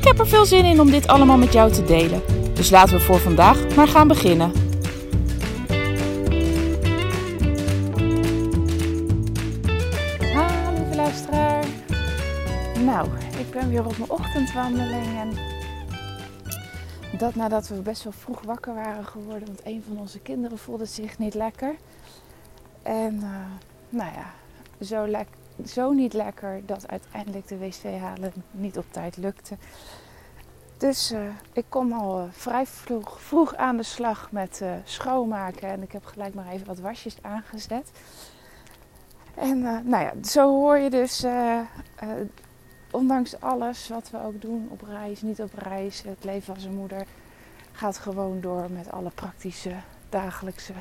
Ik heb er veel zin in om dit allemaal met jou te delen. Dus laten we voor vandaag maar gaan beginnen. Hallo lieve luisteraar. Nou, ik ben weer op mijn ochtendwandeling en dat nadat we best wel vroeg wakker waren geworden, want een van onze kinderen voelde zich niet lekker. En uh, nou ja, zo, zo niet lekker dat uiteindelijk de wc halen niet op tijd lukte. Dus uh, ik kom al uh, vrij vroeg, vroeg, aan de slag met uh, schoonmaken. En ik heb gelijk maar even wat wasjes aangezet. En nou ja, zo hoor je dus, ondanks alles wat we ook doen op reis, niet op reis, het leven als een moeder gaat gewoon door met alle praktische dagelijkse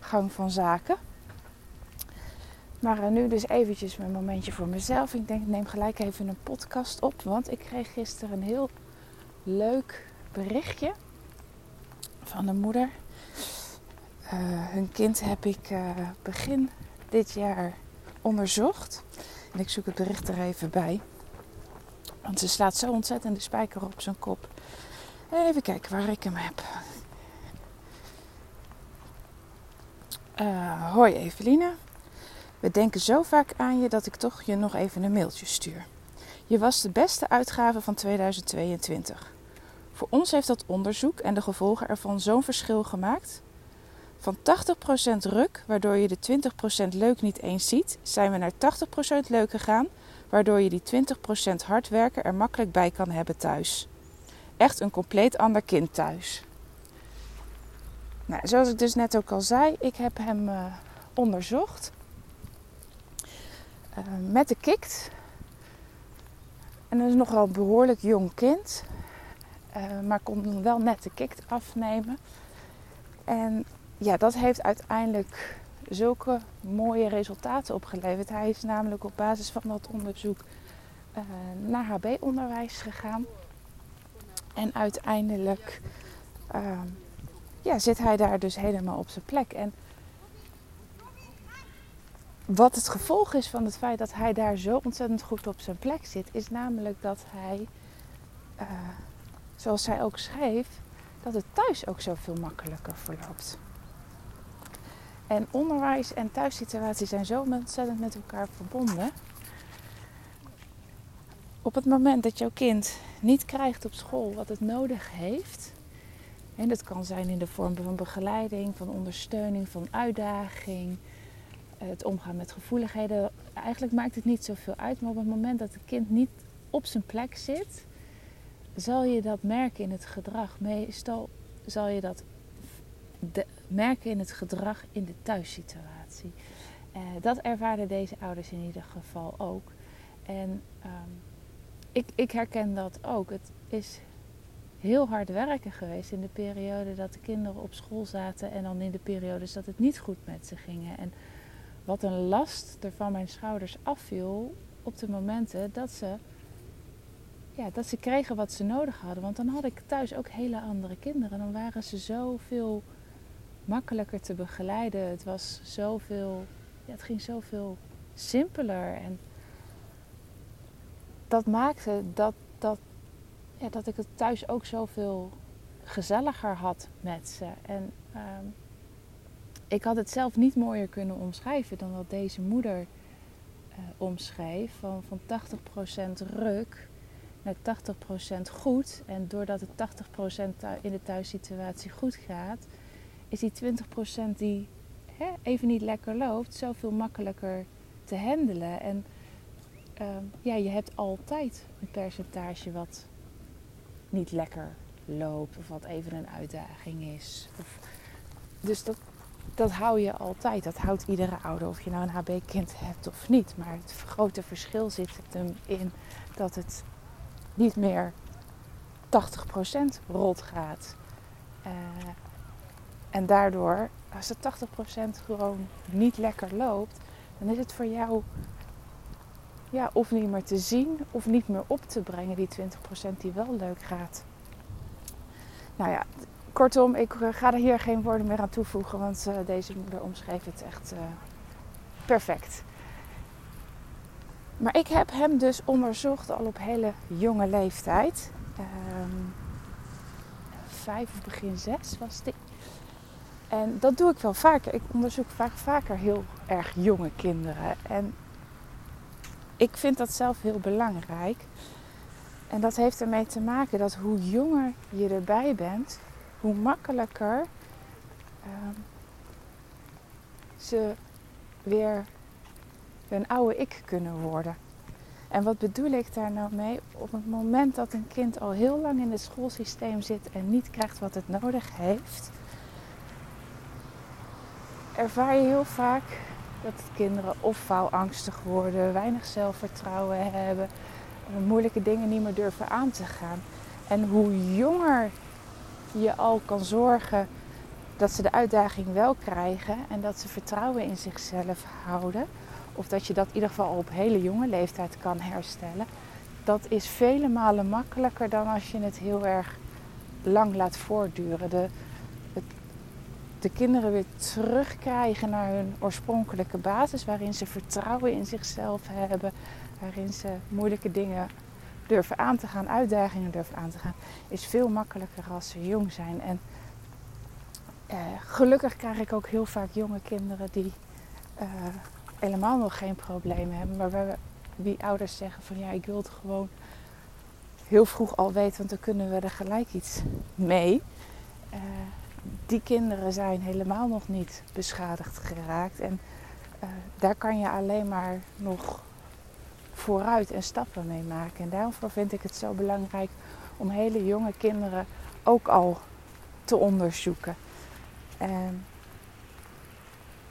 gang van zaken. Maar uh, nu dus eventjes een momentje voor mezelf. Ik denk, ik neem gelijk even een podcast op. Want ik kreeg gisteren een heel leuk berichtje van een moeder. Uh, hun kind heb ik uh, begin dit jaar onderzocht. En ik zoek het bericht er even bij. Want ze slaat zo ontzettend de spijker op zijn kop. Even kijken waar ik hem heb. hoi Eveline. We denken zo vaak aan je dat ik toch je nog even een mailtje stuur. Je was de beste uitgave van 2022. Voor ons heeft dat onderzoek en de gevolgen ervan zo'n verschil gemaakt. Van 80% ruk, waardoor je de 20% leuk niet eens ziet, zijn we naar 80% leuk gegaan, waardoor je die 20% hard werken er makkelijk bij kan hebben thuis. Echt een compleet ander kind thuis. Nou, zoals ik dus net ook al zei, ik heb hem uh, onderzocht. Uh, met de kikt. En dat is nogal een behoorlijk jong kind. Uh, maar kon wel net de kikt afnemen. En ja, dat heeft uiteindelijk zulke mooie resultaten opgeleverd. Hij is namelijk op basis van dat onderzoek uh, naar HB-onderwijs gegaan. En uiteindelijk ja, zit hij daar dus helemaal op zijn plek. En wat het gevolg is van het feit dat hij daar zo ontzettend goed op zijn plek zit, is namelijk dat hij, uh, zoals zij ook schreef, dat het thuis ook zoveel makkelijker verloopt. En onderwijs en thuissituatie zijn zo ontzettend met elkaar verbonden. Op het moment dat jouw kind niet krijgt op school wat het nodig heeft, en dat kan zijn in de vorm van begeleiding, van ondersteuning, van uitdaging, het omgaan met gevoeligheden. Eigenlijk maakt het niet zoveel uit, maar op het moment dat het kind niet op zijn plek zit, zal je dat merken in het gedrag. Meestal zal je dat merken in het gedrag in de thuissituatie. Uh, dat ervaren deze ouders in ieder geval ook. En um, ik, ik herken dat ook. Het is heel hard werken geweest in de periode dat de kinderen op school zaten en dan in de periodes dat het niet goed met ze gingen. En wat een last er van mijn schouders afviel op de momenten dat ze, ja, dat ze kregen wat ze nodig hadden. Want dan had ik thuis ook hele andere kinderen. Dan waren ze zoveel makkelijker te begeleiden. Het was zoveel, ja, het ging zoveel simpeler. En dat maakte dat, dat, ja, dat ik het thuis ook zoveel gezelliger had met ze. En um, ik had het zelf niet mooier kunnen omschrijven dan wat deze moeder uh, omschreef. Van, van 80% ruk naar 80% goed. En doordat het 80% in de thuissituatie goed gaat, is die 20% die hè, even niet lekker loopt, zoveel makkelijker te handelen. En uh, ja, je hebt altijd een percentage wat niet lekker loopt of wat even een uitdaging is. Dus dat, dat hou je altijd. Dat houdt iedere ouder, of je nou een HB-kind hebt of niet. Maar het grote verschil zit hem in dat het niet meer 80% rot gaat. En daardoor, als het 80% gewoon niet lekker loopt, dan is het voor jou ja, of niet meer te zien of niet meer op te brengen, die 20% die wel leuk gaat. Nou ja, kortom, ik eh, ga er hier geen woorden meer aan toevoegen, want uh, deze moeder omschreef het echt uh, perfect. Maar ik heb hem dus onderzocht al op hele jonge leeftijd. Um, vijf of begin zes was die. En dat doe ik wel vaker. Ik onderzoek vaak vaker heel erg jonge kinderen. En ik vind dat zelf heel belangrijk. En dat heeft ermee te maken dat hoe jonger je erbij bent, hoe makkelijker uh, ze weer een oude ik kunnen worden. En wat bedoel ik daar nou mee? Op het moment dat een kind al heel lang in het schoolsysteem zit en niet krijgt wat het nodig heeft, ervaar je heel vaak dat kinderen of faalangstig worden, weinig zelfvertrouwen hebben, moeilijke dingen niet meer durven aan te gaan. En hoe jonger je al kan zorgen dat ze de uitdaging wel krijgen en dat ze vertrouwen in zichzelf houden, of dat je dat in ieder geval op hele jonge leeftijd kan herstellen, dat is vele malen makkelijker dan als je het heel erg lang laat voortduren. De, de kinderen weer terugkrijgen naar hun oorspronkelijke basis, waarin ze vertrouwen in zichzelf hebben, waarin ze moeilijke dingen durven aan te gaan, uitdagingen durven aan te gaan, is veel makkelijker als ze jong zijn. En eh, gelukkig krijg ik ook heel vaak jonge kinderen die eh, helemaal nog geen problemen hebben, maar waar wie ouders zeggen van ja, ik wil het gewoon heel vroeg al weten, want dan kunnen we er gelijk iets mee. Uh, die kinderen zijn helemaal nog niet beschadigd geraakt. En uh, daar kan je alleen maar nog vooruit en stappen mee maken. En daarvoor vind ik het zo belangrijk om hele jonge kinderen ook al te onderzoeken. En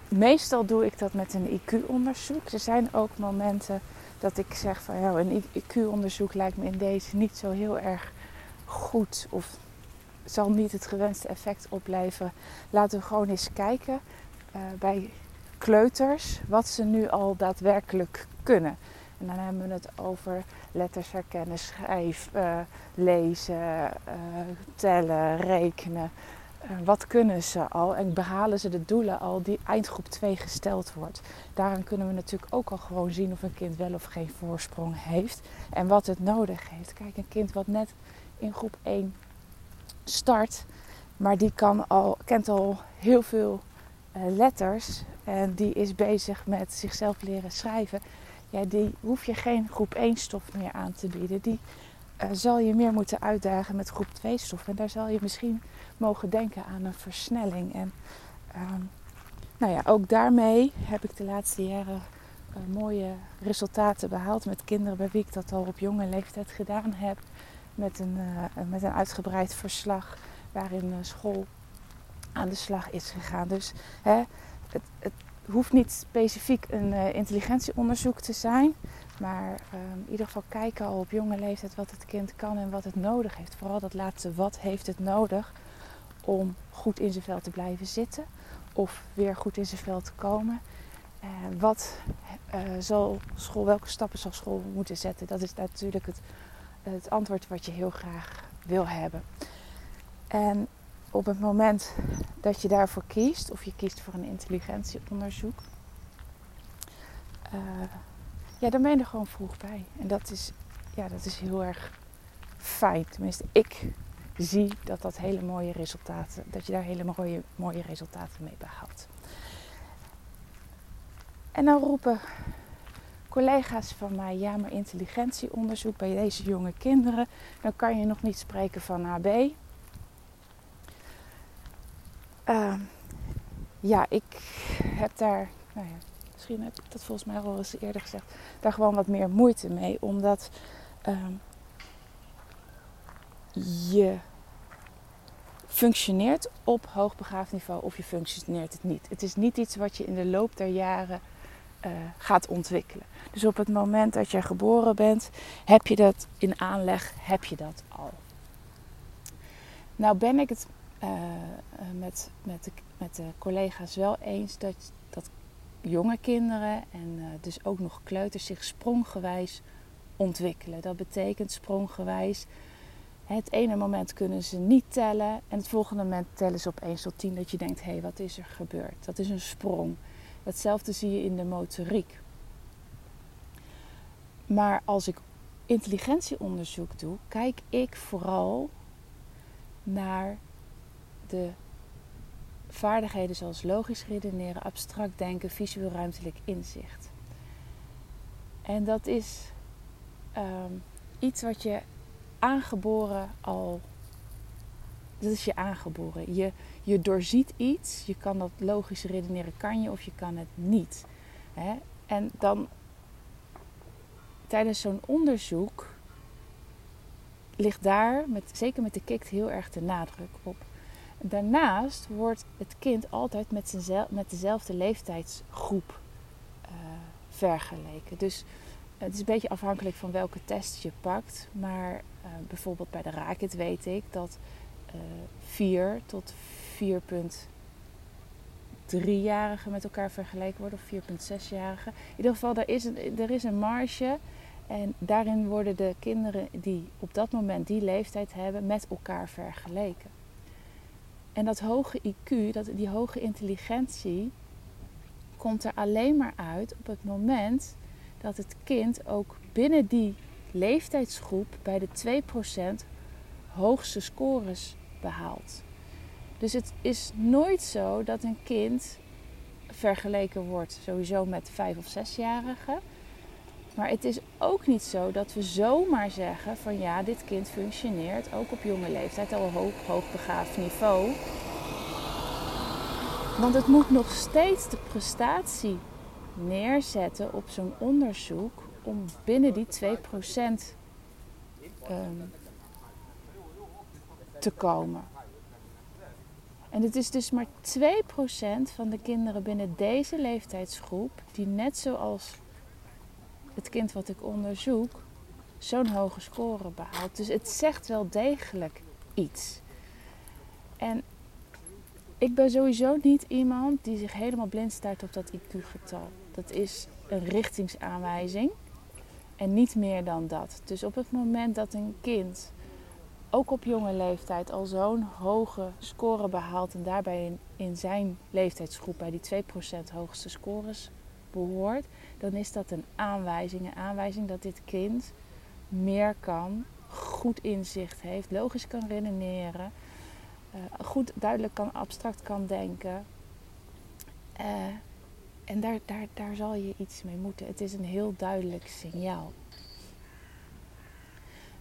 meestal doe ik dat met een IQ-onderzoek. Er zijn ook momenten dat ik zeg van ja, een IQ-onderzoek lijkt me in deze niet zo heel erg goed of zal niet het gewenste effect opleveren. Laten we gewoon eens kijken uh, bij kleuters wat ze nu al daadwerkelijk kunnen. En dan hebben we het over letters herkennen, schrijven, uh, lezen, uh, tellen, rekenen. wat kunnen ze al en behalen ze de doelen al die eindgroep 2 gesteld wordt. Daaraan kunnen we natuurlijk ook al gewoon zien of een kind wel of geen voorsprong heeft en wat het nodig heeft. Kijk, een kind wat net in groep 1 start, maar die kan al, kent al heel veel letters en die is bezig met zichzelf leren schrijven. Ja, die hoef je geen groep 1 stof meer aan te bieden. Die uh, zal je meer moeten uitdagen met groep 2 stof. En daar zal je misschien mogen denken aan een versnelling. En uh, nou ja, ook daarmee heb ik de laatste jaren uh, mooie resultaten behaald met kinderen bij wie ik dat al op jonge leeftijd gedaan heb met een, uh, met een uitgebreid verslag waarin school aan de slag is gegaan. Dus hè, het, het, hoeft niet specifiek een uh, intelligentieonderzoek te zijn, maar ehm, in ieder geval kijken al op jonge leeftijd wat het kind kan en wat het nodig heeft. Vooral dat laatste, wat heeft het nodig om goed in zijn vel te blijven zitten of weer goed in zijn vel te komen. wat zal school, welke stappen zal school moeten zetten? Dat is natuurlijk het het antwoord wat je heel graag wil hebben. En op het moment dat je daarvoor kiest, of je kiest voor een intelligentieonderzoek, uh, ja, dan ben je er gewoon vroeg bij. En dat is, ja, dat is heel erg fijn. Tenminste, ik zie dat dat hele mooie resultaten, dat je daar hele mooie, mooie resultaten mee behaalt. En dan roepen collega's van mij, ja, maar intelligentieonderzoek bij deze jonge kinderen, dan kan je nog niet spreken van AB. Uh, ja, ik heb daar, nou ja, misschien heb ik dat volgens mij al eens eerder gezegd, daar gewoon wat meer moeite mee, omdat uh, je functioneert op hoogbegaafd niveau of je functioneert het niet. Het is niet iets wat je in de loop der jaren uh, gaat ontwikkelen. Dus op het moment dat je geboren bent, heb je dat in aanleg, heb je dat al. Nou ben ik het uh, met, met, de, met de collega's wel eens dat, dat jonge kinderen en uh, dus ook nog kleuters zich spronggewijs ontwikkelen. Dat betekent spronggewijs. Het ene moment kunnen ze niet tellen en het volgende moment tellen ze op 1 tot 10 dat je denkt, hé, hey, wat is er gebeurd? Dat is een sprong. Hetzelfde zie je in de motoriek. Maar als ik intelligentieonderzoek doe, kijk ik vooral naar de vaardigheden zoals logisch redeneren, abstract denken, visueel ruimtelijk inzicht. En dat is um, iets wat je aangeboren al. Dat is je aangeboren. Je, je doorziet iets, je kan dat logisch redeneren, kan je of je kan het niet. Hè? En dan tijdens zo'n onderzoek ligt daar, met, zeker met de kikt, heel erg de nadruk op. Daarnaast wordt het kind altijd met, met dezelfde leeftijdsgroep uh, vergeleken. Dus het is een beetje afhankelijk van welke test je pakt. Maar uh, bijvoorbeeld bij de raket weet ik dat uh, 4 tot 4,3-jarigen met elkaar vergeleken worden, of 4,6-jarigen. In ieder geval, er is, een, er is een marge. En daarin worden de kinderen die op dat moment die leeftijd hebben met elkaar vergeleken. En dat hoge IQ, dat, die hoge intelligentie, komt er alleen maar uit op het moment dat het kind ook binnen die leeftijdsgroep bij de 2% hoogste scores behaalt. Dus het is nooit zo dat een kind vergeleken wordt sowieso met 5 of 6-jarigen. Maar het is ook niet zo dat we zomaar zeggen van ja, dit kind functioneert ook op jonge leeftijd al hoog, hoogbegaafd niveau. Want het moet nog steeds de prestatie neerzetten op zo'n onderzoek om binnen die 2% um, ehm, te komen. En het is dus maar 2% van de kinderen binnen deze leeftijdsgroep die net zoals het kind wat ik onderzoek zo'n hoge score behaalt. Dus het zegt wel degelijk iets. En ik ben sowieso niet iemand die zich helemaal blind staat op dat IQ-getal. Dat is een richtingsaanwijzing en niet meer dan dat. Dus op het moment dat een kind ook op jonge leeftijd al zo'n hoge score behaalt en daarbij in zijn leeftijdsgroep bij die 2% hoogste scores behoort, dan is dat een aanwijzing. Een aanwijzing dat dit kind meer kan, goed inzicht heeft, logisch kan redeneren, uh, goed duidelijk kan, abstract kan denken. Uh, en daar, daar, daar zal je iets mee moeten. Het is een heel duidelijk signaal.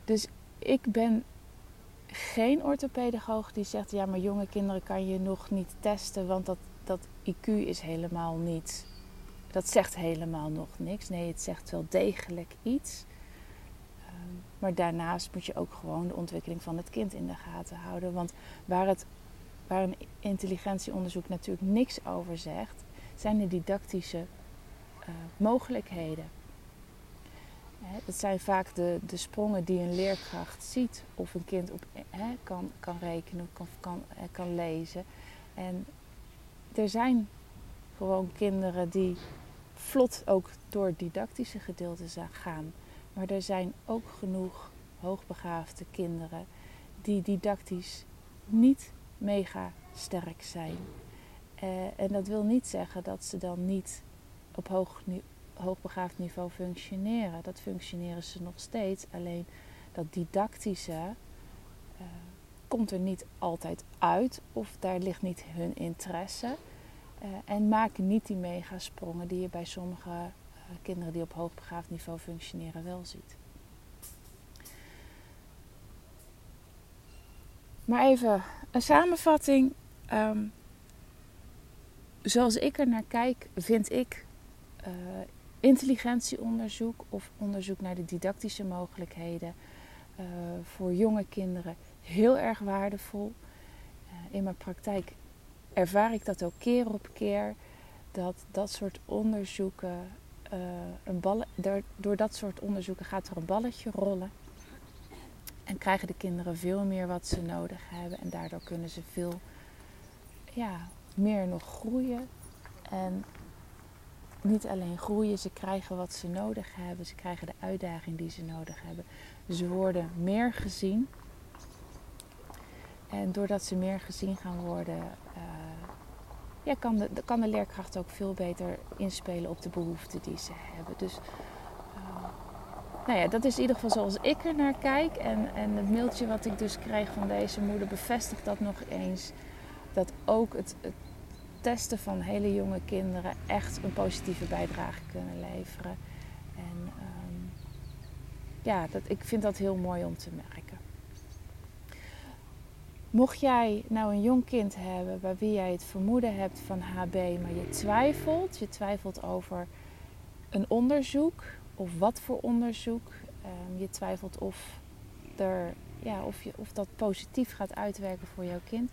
Dus ik ben geen orthopedagoog die zegt: ja, maar jonge kinderen kan je nog niet testen, want dat, dat IQ is helemaal niet dat zegt helemaal nog niks. Nee, het zegt wel degelijk iets. Ehm, maar daarnaast moet je ook gewoon de ontwikkeling van het kind in de gaten houden. Want waar, het, waar een intelligentieonderzoek natuurlijk niks over zegt, zijn de didactische uh, mogelijkheden. dat zijn vaak de, de sprongen die een leerkracht ziet of een kind op, kan, kan rekenen, kan, kan, kan lezen. En er zijn gewoon kinderen die vlot ook door didactische gedeelte gaan. Maar er zijn ook genoeg hoogbegaafde kinderen die didactisch niet mega sterk zijn. Uh, en dat wil niet zeggen dat ze dan niet op hoog, hoogbegaafd niveau functioneren. Dat functioneren ze nog steeds. Alleen dat didactische uh, komt er niet altijd uit of daar ligt niet hun interesse. Uh, en maak niet die megasprongen die je bij sommige uh, kinderen die op hoogbegaafd niveau functioneren wel ziet. Maar even een samenvatting. Um, zoals ik er naar kijk, vind ik uh, intelligentieonderzoek of onderzoek naar de didactische mogelijkheden voor jonge kinderen heel erg waardevol. in mijn praktijk ervaar ik dat ook keer op keer. dat dat soort onderzoeken, uh, een door, door dat soort onderzoeken gaat er een balletje rollen. En krijgen de kinderen veel meer wat ze nodig hebben. En daardoor kunnen ze veel ja, meer nog groeien. En niet alleen groeien, ze krijgen wat ze nodig hebben. Ze krijgen de uitdaging die ze nodig hebben. Ze worden meer gezien. En doordat ze meer gezien gaan worden, uh, ja, kan, de, kan de leerkracht ook veel beter inspelen op de behoeften die ze hebben. Dus uh, nou ja, dat is in ieder geval zoals ik er naar kijk. En, en het mailtje wat ik dus kreeg van deze moeder bevestigt dat nog eens. Dat ook het, het testen van hele jonge kinderen echt een positieve bijdrage kunnen leveren. En um, ja, dat, ik vind dat heel mooi om te merken. Mocht jij nou een jong kind hebben bij wie jij het vermoeden hebt van HB, maar je twijfelt, je twijfelt over een onderzoek of wat voor onderzoek, um, je twijfelt of, er, ja, of, je, of dat positief gaat uitwerken voor jouw kind,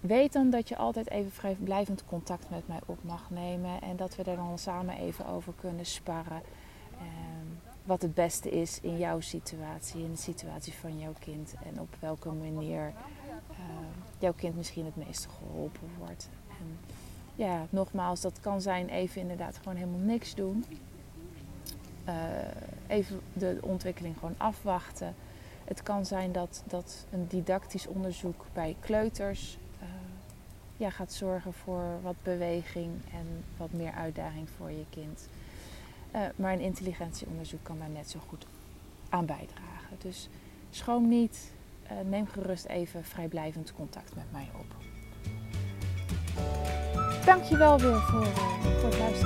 weet dan dat je altijd even vrijblijvend contact met mij op mag nemen en dat we er dan samen even over kunnen sparren. Um, wat het beste is in jouw situatie, in de situatie van jouw kind en op welke manier jouw kind misschien het meeste geholpen wordt. En ja, nogmaals, dat kan zijn even inderdaad gewoon helemaal niks doen. Uh, even de ontwikkeling gewoon afwachten. Het kan zijn dat, dat een didactisch onderzoek bij kleuters uh, ja, gaat zorgen voor wat beweging en wat meer uitdaging voor je kind. Uh, maar een intelligentieonderzoek kan daar net zo goed aan bijdragen. Dus schroom niet, neem gerust even vrijblijvend contact met mij op. Dankjewel weer voor, uh, voor het luisteren.